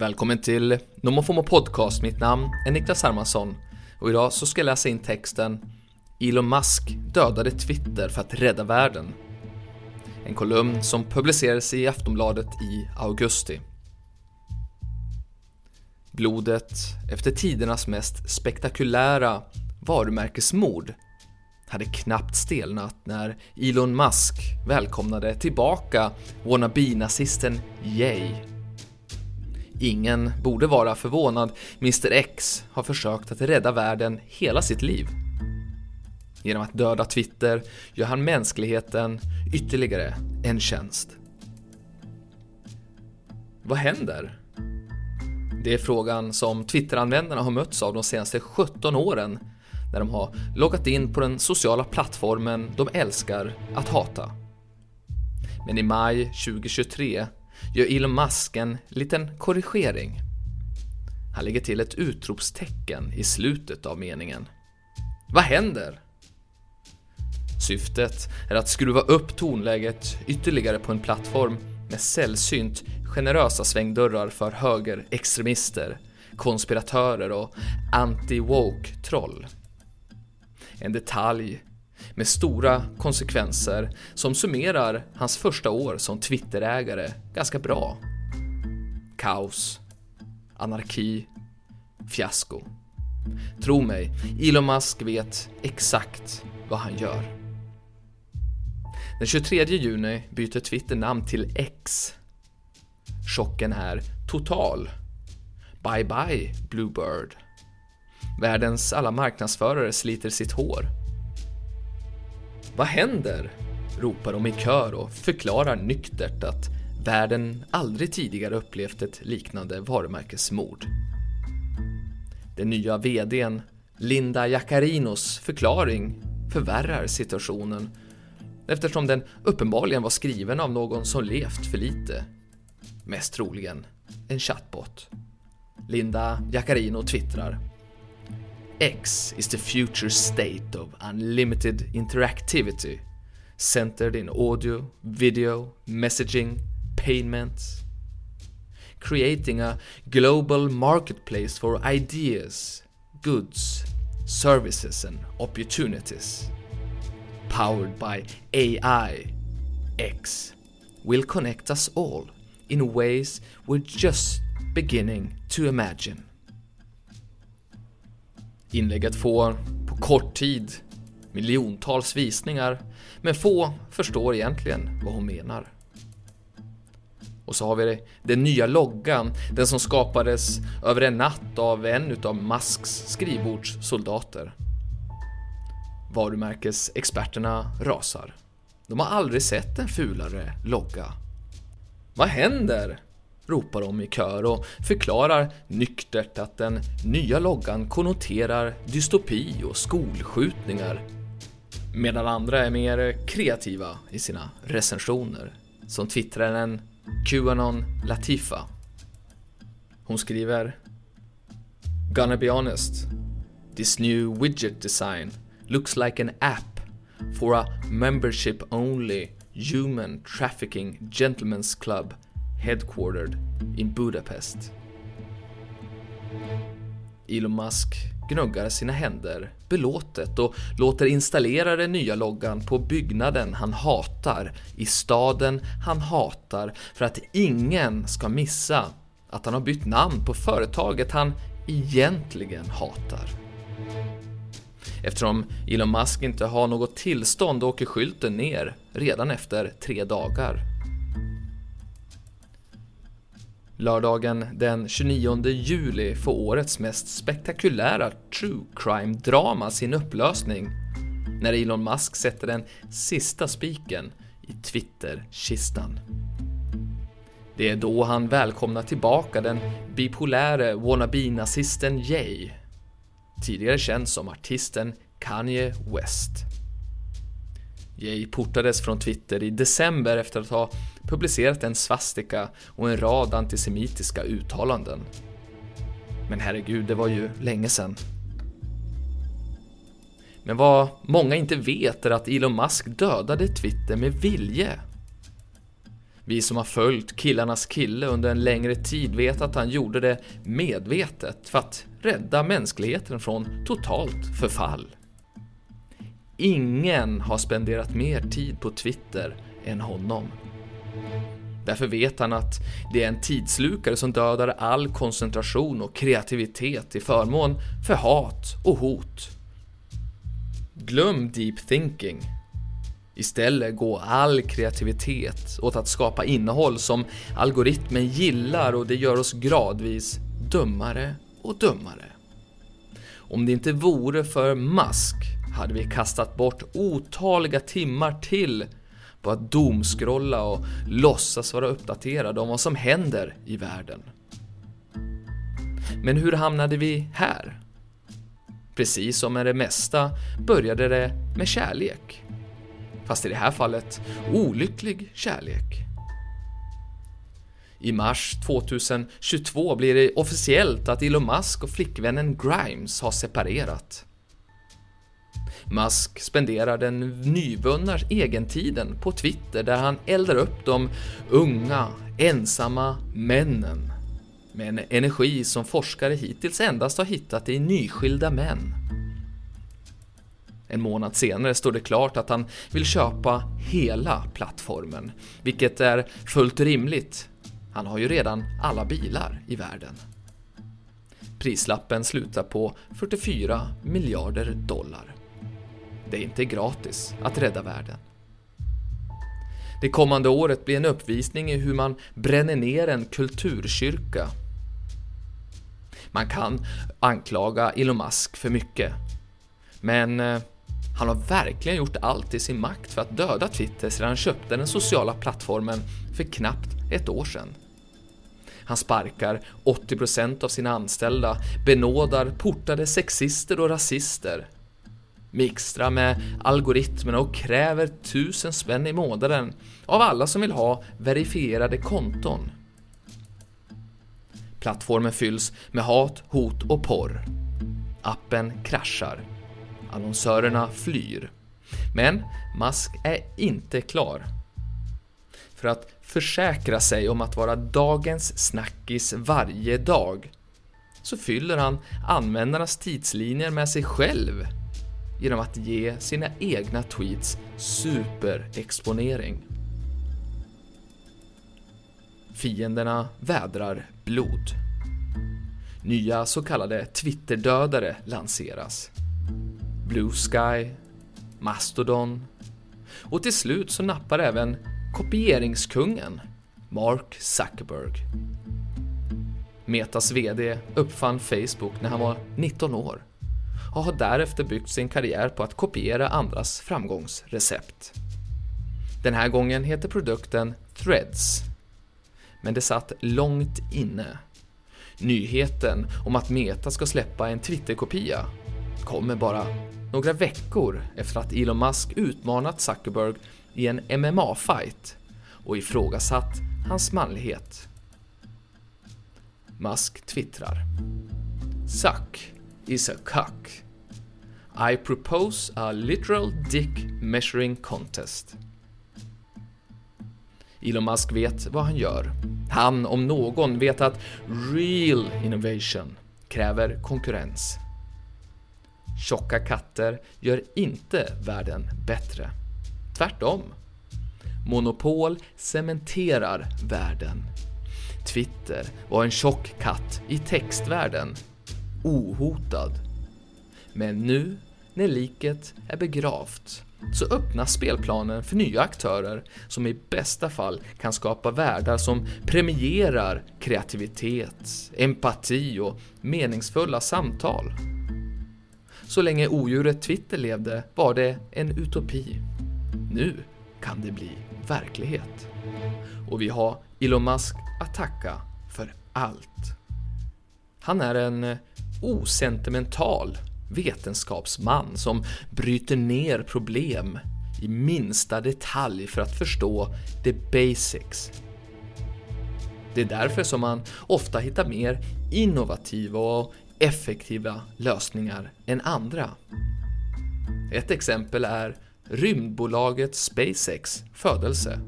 Välkommen till NomoFomo Podcast. Mitt namn är Niklas Hermansson och idag så ska jag läsa in texten Elon Musk dödade Twitter för att rädda världen. En kolumn som publicerades i Aftonbladet i augusti. Blodet efter tidernas mest spektakulära varumärkesmord hade knappt stelnat när Elon Musk välkomnade tillbaka wannabe-nazisten Jay Ingen borde vara förvånad, Mr X har försökt att rädda världen hela sitt liv. Genom att döda Twitter gör han mänskligheten ytterligare en tjänst. Vad händer? Det är frågan som Twitteranvändarna har mötts av de senaste 17 åren när de har loggat in på den sociala plattformen de älskar att hata. Men i maj 2023 gör Elon Musk en liten korrigering. Han lägger till ett utropstecken i slutet av meningen. Vad händer? Syftet är att skruva upp tonläget ytterligare på en plattform med sällsynt generösa svängdörrar för högerextremister, konspiratörer och anti-woke-troll. En detalj med stora konsekvenser som summerar hans första år som Twitterägare ganska bra. Kaos, anarki, fiasko. Tro mig, Elon Musk vet exakt vad han gör. Den 23 juni byter Twitter namn till X. Chocken är total. Bye bye, Bluebird. Världens alla marknadsförare sliter sitt hår vad händer? ropar de i kör och förklarar nyktert att världen aldrig tidigare upplevt ett liknande varumärkesmord. Den nya VDn, Linda Jacarinos förklaring förvärrar situationen eftersom den uppenbarligen var skriven av någon som levt för lite. Mest troligen en chatbot. Linda Jaccarino twittrar X is the future state of unlimited interactivity, centered in audio, video, messaging, payments, creating a global marketplace for ideas, goods, services, and opportunities. Powered by AI, X will connect us all in ways we're just beginning to imagine. Inlägget får på kort tid miljontals visningar, men få förstår egentligen vad hon menar. Och så har vi den nya loggan, den som skapades över en natt av en utav Musks skrivbordssoldater. Varumärkesexperterna rasar. De har aldrig sett en fulare logga. Vad händer? Ropar de i kör och förklarar nyktert att den nya loggan konnoterar dystopi och skolskjutningar. Medan andra är mer kreativa i sina recensioner, som twittraren Qanon Latifa. Hon skriver Gonna be honest, this new widget design looks like an app for a membership only human trafficking gentlemen's club headquartered in Budapest. Elon Musk gnuggar sina händer belåtet och låter installera den nya loggan på byggnaden han hatar i staden han hatar för att ingen ska missa att han har bytt namn på företaget han egentligen hatar. Eftersom Elon Musk inte har något tillstånd åker skylten ner redan efter tre dagar. Lördagen den 29 juli får årets mest spektakulära true crime-drama sin upplösning när Elon Musk sätter den sista spiken i Twitter-kistan. Det är då han välkomnar tillbaka den bipoläre wannabe-nazisten Jay, tidigare känd som artisten Kanye West. Jay portades från Twitter i december efter att ha publicerat en svastika och en rad antisemitiska uttalanden. Men herregud, det var ju länge sedan. Men vad många inte vet är att Elon Musk dödade Twitter med vilje. Vi som har följt killarnas kille under en längre tid vet att han gjorde det medvetet för att rädda mänskligheten från totalt förfall. Ingen har spenderat mer tid på Twitter än honom. Därför vet han att det är en tidslukare som dödar all koncentration och kreativitet till förmån för hat och hot. Glöm deep thinking. Istället går all kreativitet åt att skapa innehåll som algoritmen gillar och det gör oss gradvis dummare och dummare. Om det inte vore för Musk hade vi kastat bort otaliga timmar till på att domskrolla och låtsas vara uppdaterade om vad som händer i världen. Men hur hamnade vi här? Precis som med det mesta började det med kärlek. Fast i det här fallet olycklig kärlek. I mars 2022 blir det officiellt att Elon Musk och flickvännen Grimes har separerat. Musk spenderar den nyvunna egentiden på Twitter där han eldar upp de unga, ensamma männen med en energi som forskare hittills endast har hittat i nyskilda män. En månad senare står det klart att han vill köpa hela plattformen, vilket är fullt rimligt. Han har ju redan alla bilar i världen. Prislappen slutar på 44 miljarder dollar. Det är inte gratis att rädda världen. Det kommande året blir en uppvisning i hur man bränner ner en kulturkyrka. Man kan anklaga Elon Musk för mycket, men eh, han har verkligen gjort allt i sin makt för att döda Twitter sedan han köpte den sociala plattformen för knappt ett år sedan. Han sparkar 80% av sina anställda, benådar portade sexister och rasister, mixtrar med algoritmerna och kräver tusen spänn i månaden av alla som vill ha verifierade konton. Plattformen fylls med hat, hot och porr. Appen kraschar. Annonsörerna flyr. Men Musk är inte klar. För att försäkra sig om att vara dagens snackis varje dag så fyller han användarnas tidslinjer med sig själv genom att ge sina egna tweets superexponering. Fienderna vädrar blod. Nya så kallade Twitterdödare lanseras. Blue Sky, Mastodon och till slut så nappar även kopieringskungen Mark Zuckerberg. Metas VD uppfann Facebook när han var 19 år och har därefter byggt sin karriär på att kopiera andras framgångsrecept. Den här gången heter produkten Threads. Men det satt långt inne. Nyheten om att Meta ska släppa en Twitter-kopia kommer bara några veckor efter att Elon Musk utmanat Zuckerberg i en MMA-fight och ifrågasatt hans manlighet. Musk twittrar. Suck is a cuck. I propose a literal dick measuring contest. Elon Musk vet vad han gör. Han, om någon, vet att real innovation kräver konkurrens. Tjocka katter gör inte världen bättre. Tvärtom. Monopol cementerar världen. Twitter var en tjock katt i textvärlden ohotad. Men nu, när liket är begravt, så öppnas spelplanen för nya aktörer som i bästa fall kan skapa världar som premierar kreativitet, empati och meningsfulla samtal. Så länge odjuret Twitter levde var det en utopi. Nu kan det bli verklighet. Och vi har Elon Musk att tacka för allt. Han är en osentimental vetenskapsman som bryter ner problem i minsta detalj för att förstå the basics. Det är därför som man ofta hittar mer innovativa och effektiva lösningar än andra. Ett exempel är rymdbolaget SpaceX födelse.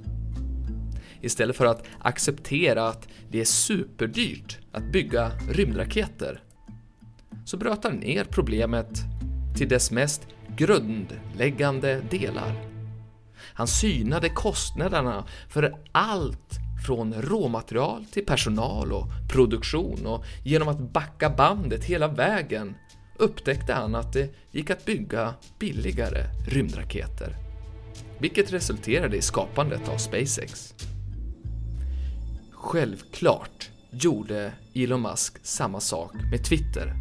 istället för att acceptera att det är superdyrt att bygga rymdraketer, så bröt han ner problemet till dess mest grundläggande delar. Han synade kostnaderna för allt från råmaterial till personal och produktion och genom att backa bandet hela vägen upptäckte han att det gick att bygga billigare rymdraketer. Vilket resulterade i skapandet av SpaceX. Självklart gjorde Elon Musk samma sak med Twitter.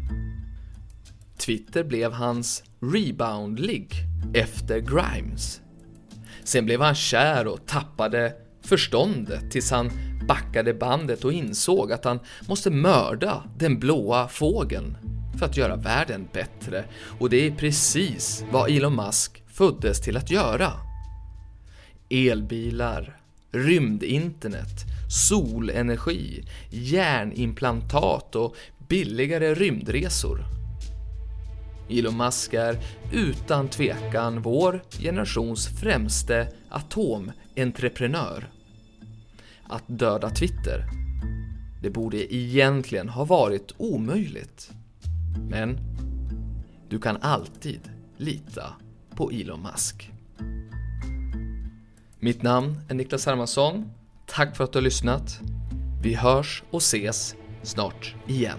Twitter blev hans rebound-ligg efter Grimes. Sen blev han kär och tappade förståndet tills han backade bandet och insåg att han måste mörda den blåa fågeln för att göra världen bättre. Och det är precis vad Elon Musk föddes till att göra. Elbilar, rymdinternet, solenergi, hjärnimplantat och billigare rymdresor. Elon Musk är utan tvekan vår generations främste atomentreprenör. Att döda Twitter, det borde egentligen ha varit omöjligt. Men du kan alltid lita på Elon Musk. Mitt namn är Niklas Hermansson. Tack för att du har lyssnat. Vi hörs och ses snart igen.